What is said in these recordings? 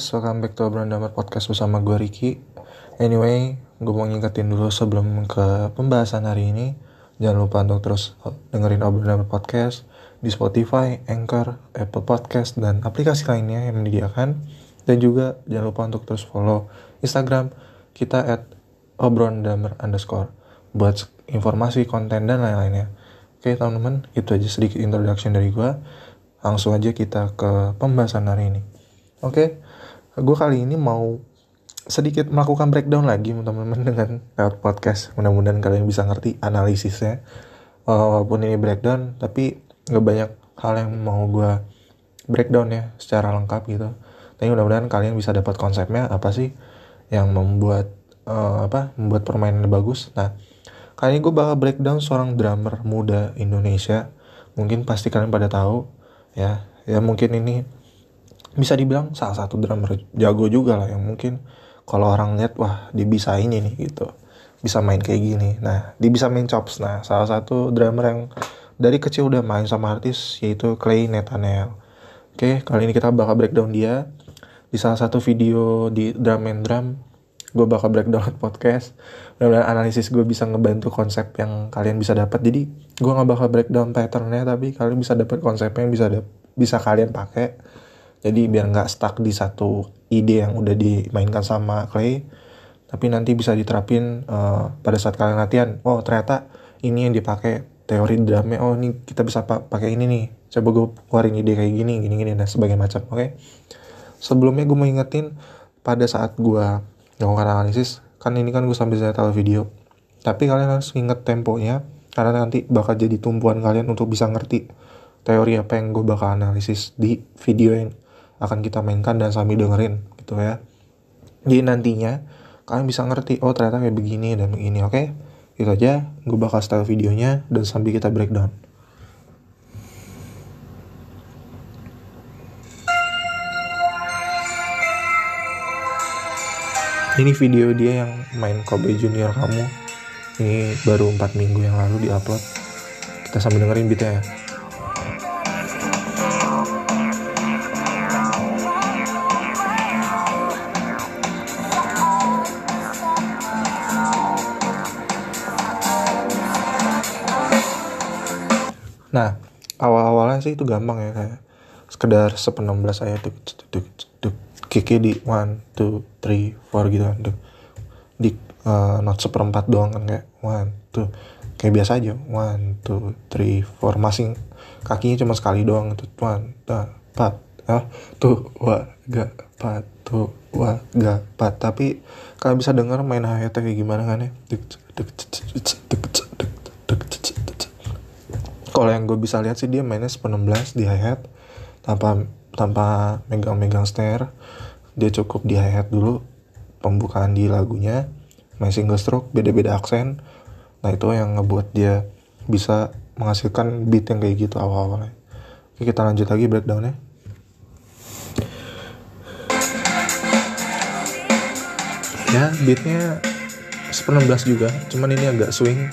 guys, welcome back to Obrolan Damar Podcast bersama gue Ricky. Anyway, gue mau ngingetin dulu sebelum ke pembahasan hari ini Jangan lupa untuk terus dengerin Obrolan Damar Podcast Di Spotify, Anchor, Apple Podcast, dan aplikasi lainnya yang menyediakan. Dan juga jangan lupa untuk terus follow Instagram kita at obrolan damar underscore Buat informasi, konten, dan lain-lainnya. Oke teman-teman, itu aja sedikit introduction dari gue Langsung aja kita ke pembahasan hari ini. Oke, okay. Gue kali ini mau sedikit melakukan breakdown lagi teman-teman dengan lewat podcast. Mudah-mudahan kalian bisa ngerti analisisnya. Walaupun ini breakdown, tapi nggak banyak hal yang mau gue breakdown ya secara lengkap gitu. Tapi mudah-mudahan kalian bisa dapat konsepnya apa sih yang membuat uh, apa membuat permainan bagus. Nah, kali ini gue bakal breakdown seorang drummer muda Indonesia. Mungkin pasti kalian pada tahu ya. Ya mungkin ini bisa dibilang salah satu drummer jago juga lah yang mungkin kalau orang lihat wah dia bisa ini nih gitu. Bisa main kayak gini. Nah dia bisa main chops. Nah salah satu drummer yang dari kecil udah main sama artis yaitu Clay Nathaniel. Oke kali ini kita bakal breakdown dia. Di salah satu video di drum and drum gue bakal breakdown podcast. Dan analisis gue bisa ngebantu konsep yang kalian bisa dapat. Jadi gue nggak bakal breakdown patternnya tapi kalian bisa dapat konsepnya yang bisa bisa kalian pakai jadi biar nggak stuck di satu ide yang udah dimainkan sama Clay tapi nanti bisa diterapin uh, pada saat kalian latihan oh ternyata ini yang dipakai teori drumnya oh ini kita bisa pa pakai ini nih. Coba gue keluarin ide kayak gini gini gini dan sebagainya macam. Oke? Okay? sebelumnya gue mau ingetin pada saat gue melakukan analisis kan ini kan gue sambil tahu video tapi kalian harus inget temponya karena nanti bakal jadi tumpuan kalian untuk bisa ngerti teori apa yang gue bakal analisis di video yang akan kita mainkan dan sambil dengerin gitu ya. Jadi nantinya kalian bisa ngerti oh ternyata kayak begini dan begini oke? Okay? itu aja gue bakal style videonya dan sambil kita breakdown. Ini video dia yang main Kobe Junior kamu. Ini baru 4 minggu yang lalu diupload. Kita sambil dengerin beatnya ya Nah, awal-awalnya sih itu gampang ya kayak sekedar sepenuh belas ayat tuh duk duk kiki di one two three four gitu kan duk di uh, not seperempat doang kan kayak one two kayak biasa aja one two three four masing kakinya cuma sekali doang itu one two empat ah tuh wa ga empat tuh wa ga empat tapi kalian bisa dengar main hayatnya kayak gimana kan ya kalau yang gue bisa lihat sih dia mainnya 16 di hi hat tanpa tanpa megang-megang snare. Dia cukup di hi hat dulu pembukaan di lagunya main single stroke beda-beda aksen. Nah itu yang ngebuat dia bisa menghasilkan beat yang kayak gitu awal-awalnya. Oke kita lanjut lagi breakdownnya. Ya beatnya 16 juga cuman ini agak swing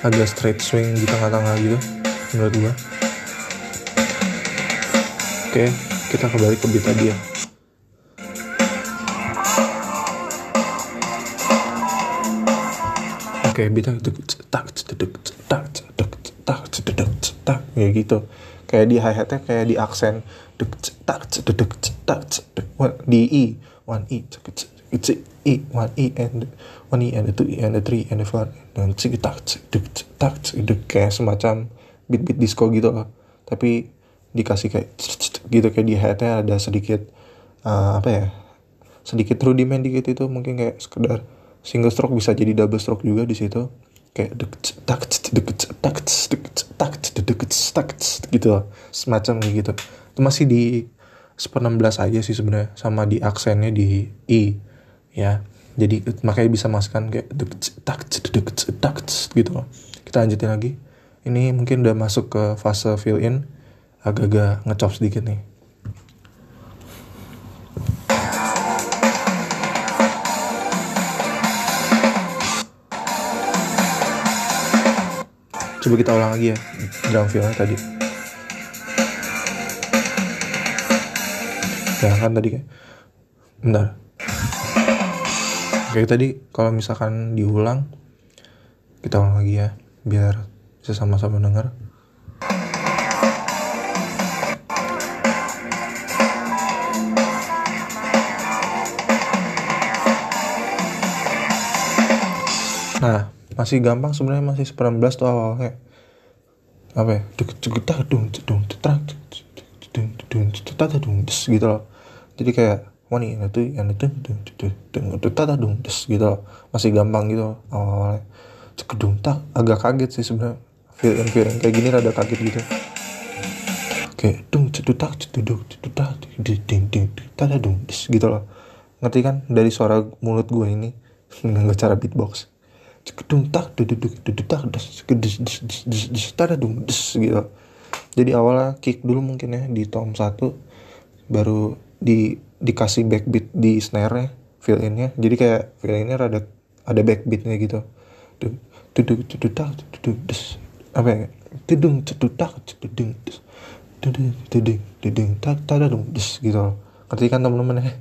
agak straight swing di tengah-tengah gitu menurut gua. Oke kita kembali ke beat tadi ya. Oke beatnya tak cedek tak cedek tak cedek tak kayak gitu. Kayak di hi hatnya kayak di aksen tak cedek tak cedek di i one i it's E one E and one E and the two E and the three and the four dan cik tak cik tak cik kayak semacam beat beat disco gitu loh tapi dikasih kayak gitu kayak di headnya ada sedikit uh, apa ya sedikit rudiment dikit itu mungkin kayak sekedar single stroke bisa jadi double stroke juga di situ kayak dek tak dek tak tak dek tak gitu loh semacam gitu itu masih di seperenam aja sih sebenarnya sama di aksennya di i ya jadi makanya bisa masukkan kayak tak tak gitu loh. Kita lanjutin lagi. Ini mungkin udah masuk ke fase fill in. Agak-agak ngecop sedikit nih. Coba kita ulang lagi ya drum fillnya tadi. Ya kan tadi kayak bentar kayak tadi kalau misalkan diulang kita ulang lagi ya biar bisa sama-sama dengar Nah, masih gampang sebenarnya masih 19 tuh awalnya. Apa ya? dung dung dung gitu loh. Jadi kayak wah nih itu yang itu dung des gitu. Masih gampang gitu awalnya. Cegedung tak agak kaget sih sebenarnya. Feeling feeling kayak gini rada kaget gitu. Kayak dung cedutak ceduduk cedutak ding ding ding dung des gitu loh. Ngerti kan dari suara mulut gue ini dengan cara beatbox kedung tak duduk duduk tak des des des des des tada dung des gitu jadi awalnya kick dulu mungkin ya di tom satu baru di dikasih backbeat di snare nya feel innya jadi kayak feel innya rada ada backbeatnya gitu duduk duduk tak duduk des apa ya tudung duduk tak dudung des dudung dudung dudung tak tada dung des gitu ngerti kan temen-temen ya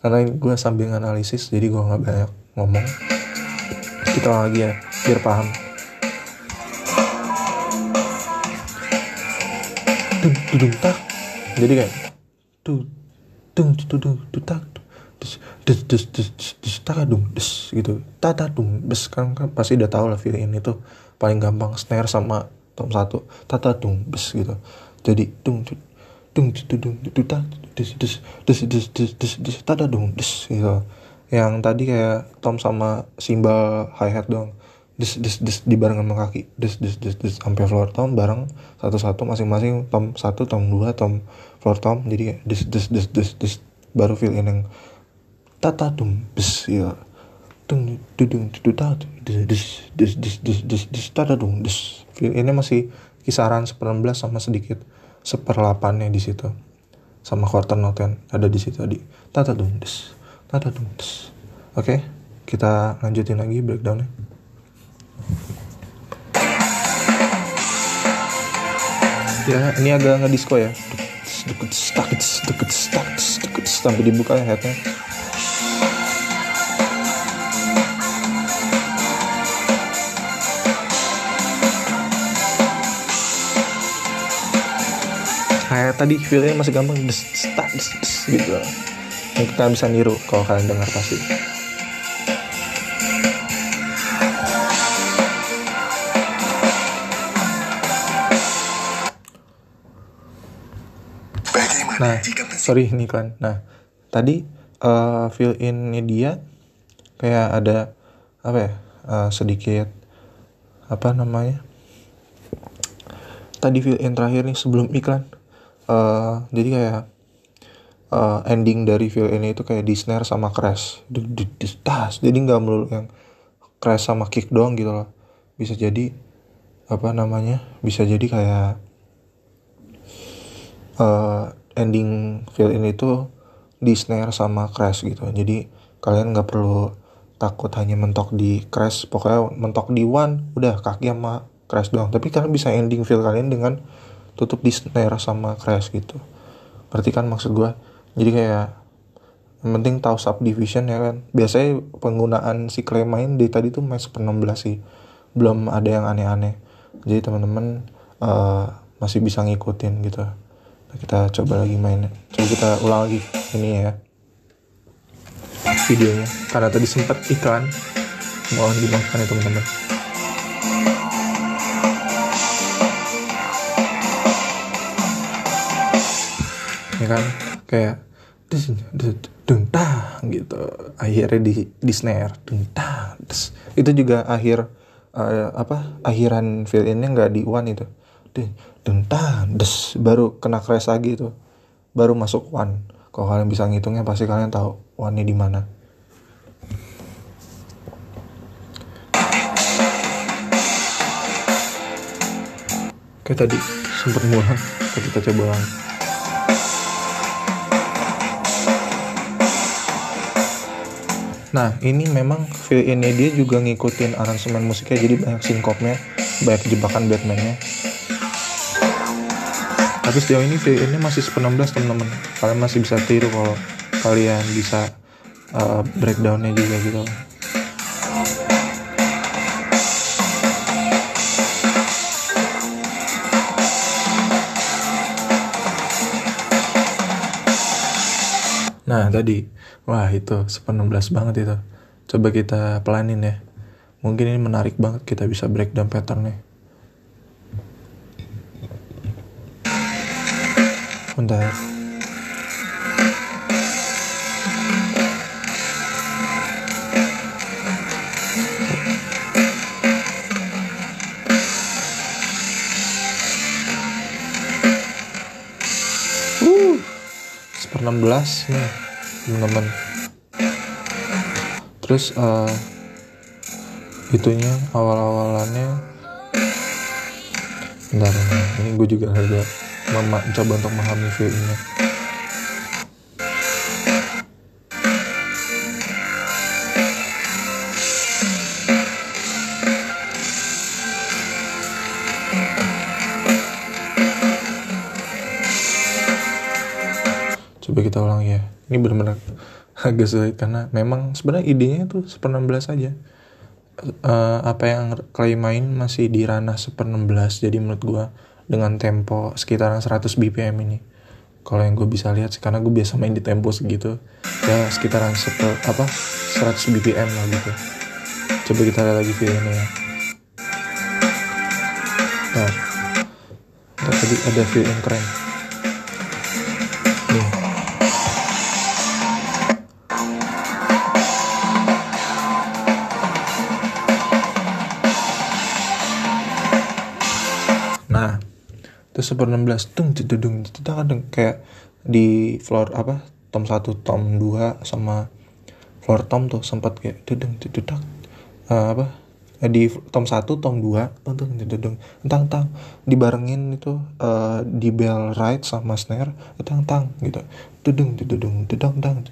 karena gue sambil analisis jadi gue nggak banyak ngomong kita lagi ya biar paham dung dung tak jadi kayak tuh dung dung dung tak des des des des des dung des gitu tata dung des kan, kan pasti udah tahu lah feeling ini tuh paling gampang snare sama tom satu tata dung des gitu jadi dung dung dung dung dung tak des des des des des des des tata dung des gitu yang tadi kayak tom sama simbal hi hat doang des des des di bareng sama kaki des des des des sampai floor tom bareng satu satu masing-masing tom satu tom dua tom floor tom jadi des des des des des. Baru feel in yang tata tum bes ya tung tudung tuduta des des des des des des des tata tung des. Feel ini masih kisaran seperempat sama sedikit seperlapannya di situ. Sama quarter note yang ada di situ di tata tung des. Oke, okay, kita lanjutin lagi breakdownnya. Ya, ini agak ngedisco ya. Sampai dibuka ya headnya. Kayak tadi feelnya masih gampang, des, des, des, gitu yang kita bisa niru kalau kalian dengar pasti Nah, sorry ini kan. Nah, tadi uh, fill innya dia kayak ada apa ya uh, sedikit apa namanya tadi fill in terakhir nih sebelum iklan. Uh, jadi kayak uh, ending dari feel ini itu kayak di snare sama crash. Tas. Jadi nggak melulu yang crash sama kick doang gitu loh. Bisa jadi apa namanya bisa jadi kayak uh, ending feel ini tuh di snare sama crash gitu. Jadi kalian nggak perlu takut hanya mentok di crash. Pokoknya mentok di one udah kaki sama crash doang. Tapi kalian bisa ending feel kalian dengan tutup di snare sama crash gitu. Berarti kan maksud gue jadi kayak yang penting tahu subdivision ya kan. Biasanya penggunaan si clay main di tadi tuh main seper 16 sih. Belum ada yang aneh-aneh. Jadi teman-teman uh, masih bisa ngikutin gitu kita coba lagi main. Coba kita ulang lagi ini ya. Videonya. Karena tadi sempat iklan. Mohon dimaafkan ya teman-teman. Ya kan? Kayak deng tang gitu. Akhirnya di di snare. Deng tang itu juga akhir uh, apa akhiran fill innya nggak di one itu deng tang des baru kena crash lagi itu. Baru masuk one. Kalau kalian bisa ngitungnya pasti kalian tahu one nya di mana. Kayak tadi sempat mulai kita coba ulang Nah ini memang feel ini dia juga ngikutin aransemen musiknya jadi banyak sinkopnya, banyak jebakan Batmannya. Tapi sejauh ini VN nya masih 16 teman-teman kalian masih bisa tiru kalau kalian bisa uh, breakdownnya juga gitu Nah tadi, wah itu 16 banget itu. Coba kita pelanin ya. Mungkin ini menarik banget kita bisa breakdown patternnya. Bentar. Uh, seper 16 nih teman-teman. Terus uh, itunya awal-awalannya. Bentar ini gue juga agak mencoba untuk memahami view nya coba kita ulang ya. Ini benar-benar agak sulit karena memang sebenarnya idenya tuh seper 16 aja. Uh, apa yang Clay main masih di ranah seper 16 jadi menurut gua dengan tempo sekitaran 100 bpm ini. Kalau yang gue bisa lihat karena gue biasa main di tempo segitu ya sekitaran seper apa 100 bpm lah gitu. Coba kita lihat lagi videonya ya. Nah tadi ada video yang keren itu seper 16 tung dedung kita kadang kayak di floor apa tom 1 tom 2 sama floor tom tuh sempat kayak dedeng dedeng uh, apa eh, di tom 1 tom 2 tung tung dedeng tang tang dibarengin itu uh, di bell right sama snare tang tang gitu dedeng dedeng dedeng dang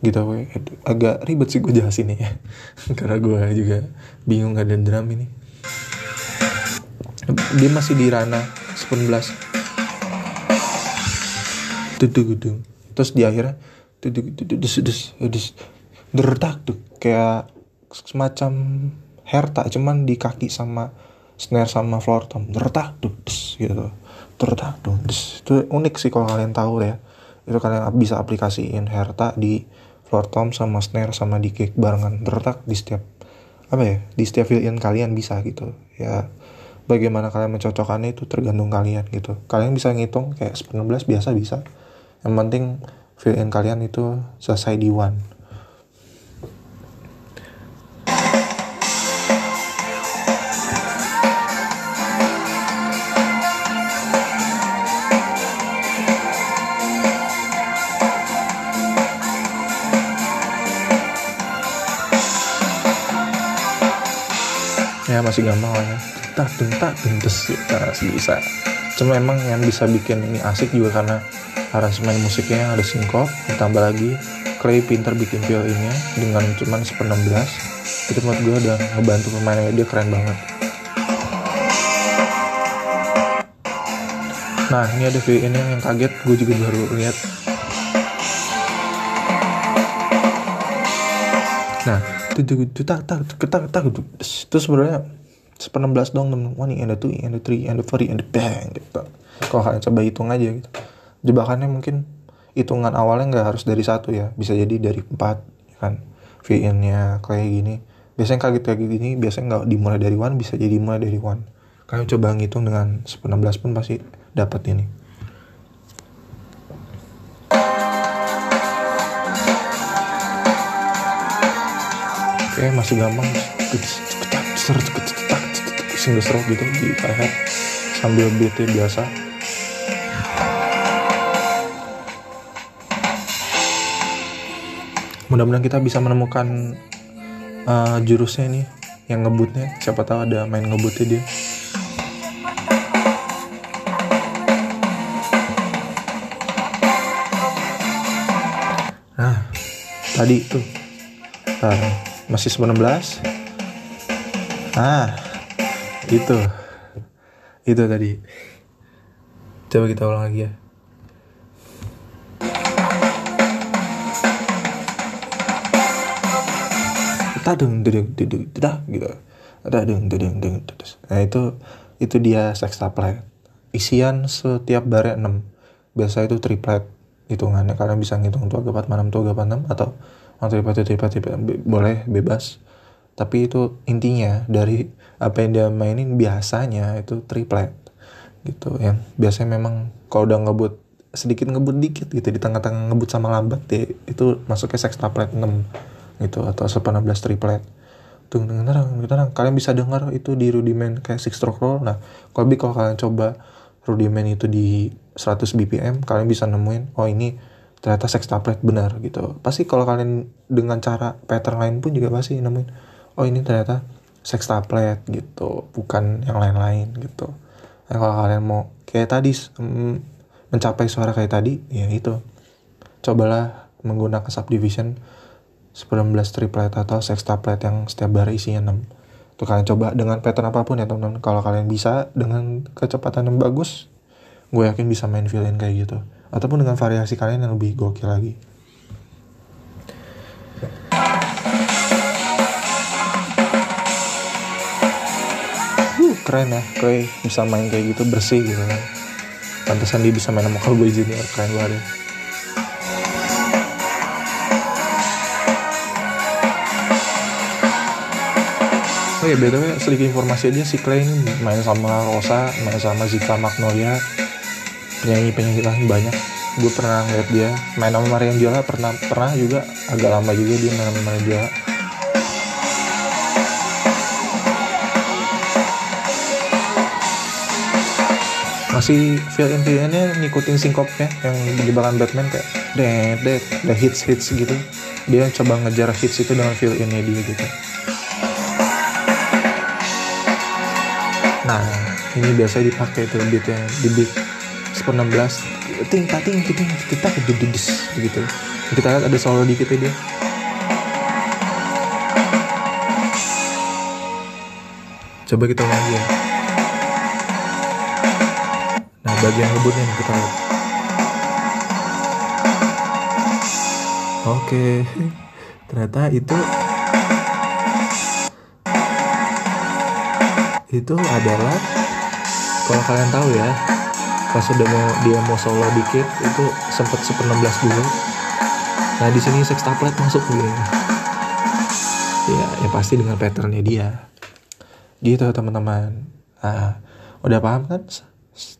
gitu we. agak ribet sih gue jelasin ya karena gue juga bingung gak ada drum ini dia masih di ranah 19 tudung tudung terus di akhirnya tudung dus dus dus. Dertak tuh kayak semacam herta cuman di kaki sama snare sama floor tom. Dertak tuh dus gitu. Dertak tuh dus. Itu unik sih kalau kalian tahu ya. Itu kalian bisa aplikasiin herta di floor tom sama snare sama di kick barengan. Dertak di setiap apa ya di setiap fill-in kalian bisa gitu ya bagaimana kalian mencocokkannya itu tergantung kalian gitu. Kalian bisa ngitung kayak 19 biasa bisa. Yang penting fill in kalian itu selesai di one. Ya masih gampang lah ya tak deng tak deng masih bisa. Cuma emang yang bisa bikin ini asik juga karena aransemen musiknya ada sinkop ditambah lagi Clay pinter bikin ini dengan cuman seper 16 itu menurut gue udah ngebantu pemainnya. Dia keren banget. Nah ini ada ini yang kaget. Gue juga baru lihat. Nah itu tak tak tak tak itu sebenarnya 16 dong temen one and the two and the three and the four and bang gitu. Kalau kalian coba hitung aja gitu. Jebakannya mungkin hitungan awalnya nggak harus dari satu ya. Bisa jadi dari empat ya kan. VN nya kayak gini. Biasanya kaget kayak gini biasanya nggak dimulai dari one bisa jadi mulai dari one. Kalian coba ngitung dengan seper 16 pun pasti dapat ini. Oke masih gampang single stroke gitu di hi-hat sambil beatnya biasa. Mudah-mudahan kita bisa menemukan uh, jurusnya nih yang ngebutnya. Siapa tahu ada main ngebutnya dia. Nah tadi tuh. Bentar, masih 19 nah itu itu tadi. Coba kita ulang lagi ya. Tadung dedeng dedeng dedah gitu. Tadung dedeng dedeng nah itu itu dia sextuplet isian setiap barnya 6 biasa itu triplet hitungannya. Kalian bisa ngitung tuh agak 46 tuh agak 46 atau mau triplet triplet, triplet boleh bebas tapi itu intinya dari apa yang dia mainin biasanya itu triplet gitu yang biasanya memang kalau udah ngebut sedikit ngebut dikit gitu di tengah-tengah ngebut sama lambat deh itu masuknya sextuplet 6 gitu atau 18 triplet. Tuh dengar dengar kalian bisa dengar itu di rudiment kayak six stroke roll. Nah kalau kalau kalian coba rudiment itu di 100 bpm kalian bisa nemuin oh ini ternyata sextuplet benar gitu. Pasti kalau kalian dengan cara pattern lain pun juga pasti nemuin oh ini ternyata sextuplet gitu bukan yang lain-lain gitu. Nah, kalau kalian mau kayak tadi mm, mencapai suara kayak tadi ya itu. Cobalah menggunakan subdivision 19 triplet atau sextuplet yang setiap bar isinya 6 tuh kalian coba dengan pattern apa pun ya teman-teman. Kalau kalian bisa dengan kecepatan yang bagus gue yakin bisa main violin kayak gitu. Ataupun dengan variasi kalian yang lebih gokil lagi keren ya Koi bisa main kayak gitu bersih gitu kan pantesan dia bisa main sama Cowboy Junior keren banget ya. Oh ya btw sedikit informasi aja si Clay ini main sama Rosa, main sama Zika Magnolia, penyanyi-penyanyi lain banyak. Gue pernah ngeliat dia main sama Marian Jola, pernah pernah juga agak lama juga dia main sama Marian Jola. Masih feel in nya ngikutin sinkopnya yang di jebakan Batman kayak dead dead, the hits hits gitu. Dia coba ngejar hits itu dengan feel in-nya dia gitu. Nah, ini biasa dipakai tuh beatnya di beat 16 ting ting ting kita kedududis begitu. Kita lihat ada solo dikit ya dia. Coba kita lagi ya. Bagian ngebutnya nih kita lihat. Oke, ternyata itu itu adalah kalau kalian tahu ya pas udah mau dia mau solo dikit itu sempet seper 16 dulu. Nah di sini sextuplet masuk gitu ya ya pasti dengan patternnya dia. Gitu teman-teman. Nah udah paham kan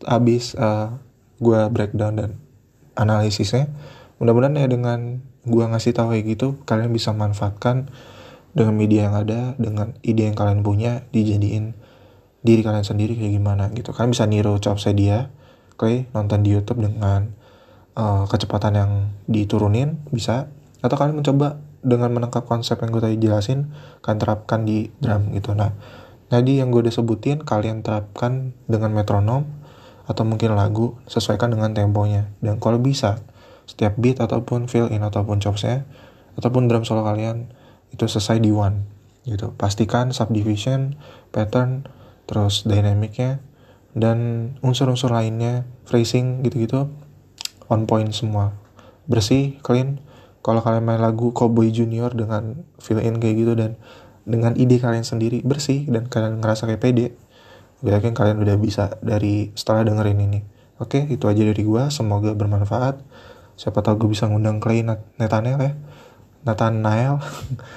abis uh, gue breakdown dan analisisnya mudah-mudahan ya dengan gue ngasih tahu kayak gitu kalian bisa manfaatkan dengan media yang ada dengan ide yang kalian punya dijadiin diri kalian sendiri kayak gimana gitu kalian bisa niru saya dia okay? nonton di YouTube dengan uh, kecepatan yang diturunin bisa atau kalian mencoba dengan menangkap konsep yang gue tadi jelasin kalian terapkan di drum gitu nah tadi yang gue udah sebutin kalian terapkan dengan metronom atau mungkin lagu sesuaikan dengan temponya. Dan kalau bisa setiap beat ataupun fill in ataupun chopsnya ataupun drum solo kalian itu selesai di one gitu. Pastikan subdivision pattern terus dynamicnya dan unsur-unsur lainnya phrasing gitu-gitu on point semua. Bersih clean. Kalau kalian main lagu Cowboy Junior dengan fill in kayak gitu dan dengan ide kalian sendiri bersih dan kalian ngerasa kayak pede gue yakin kalian udah bisa dari setelah dengerin ini oke itu aja dari gue semoga bermanfaat siapa tahu gue bisa ngundang Clay Nathaniel ya Nathaniel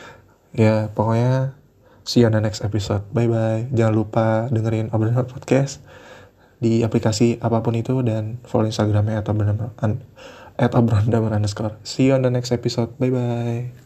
ya pokoknya See you on the next episode. Bye bye. Jangan lupa dengerin obrolan podcast di aplikasi apa pun itu dan follow Instagramnya atau at underscore. See you on the next episode. Bye bye.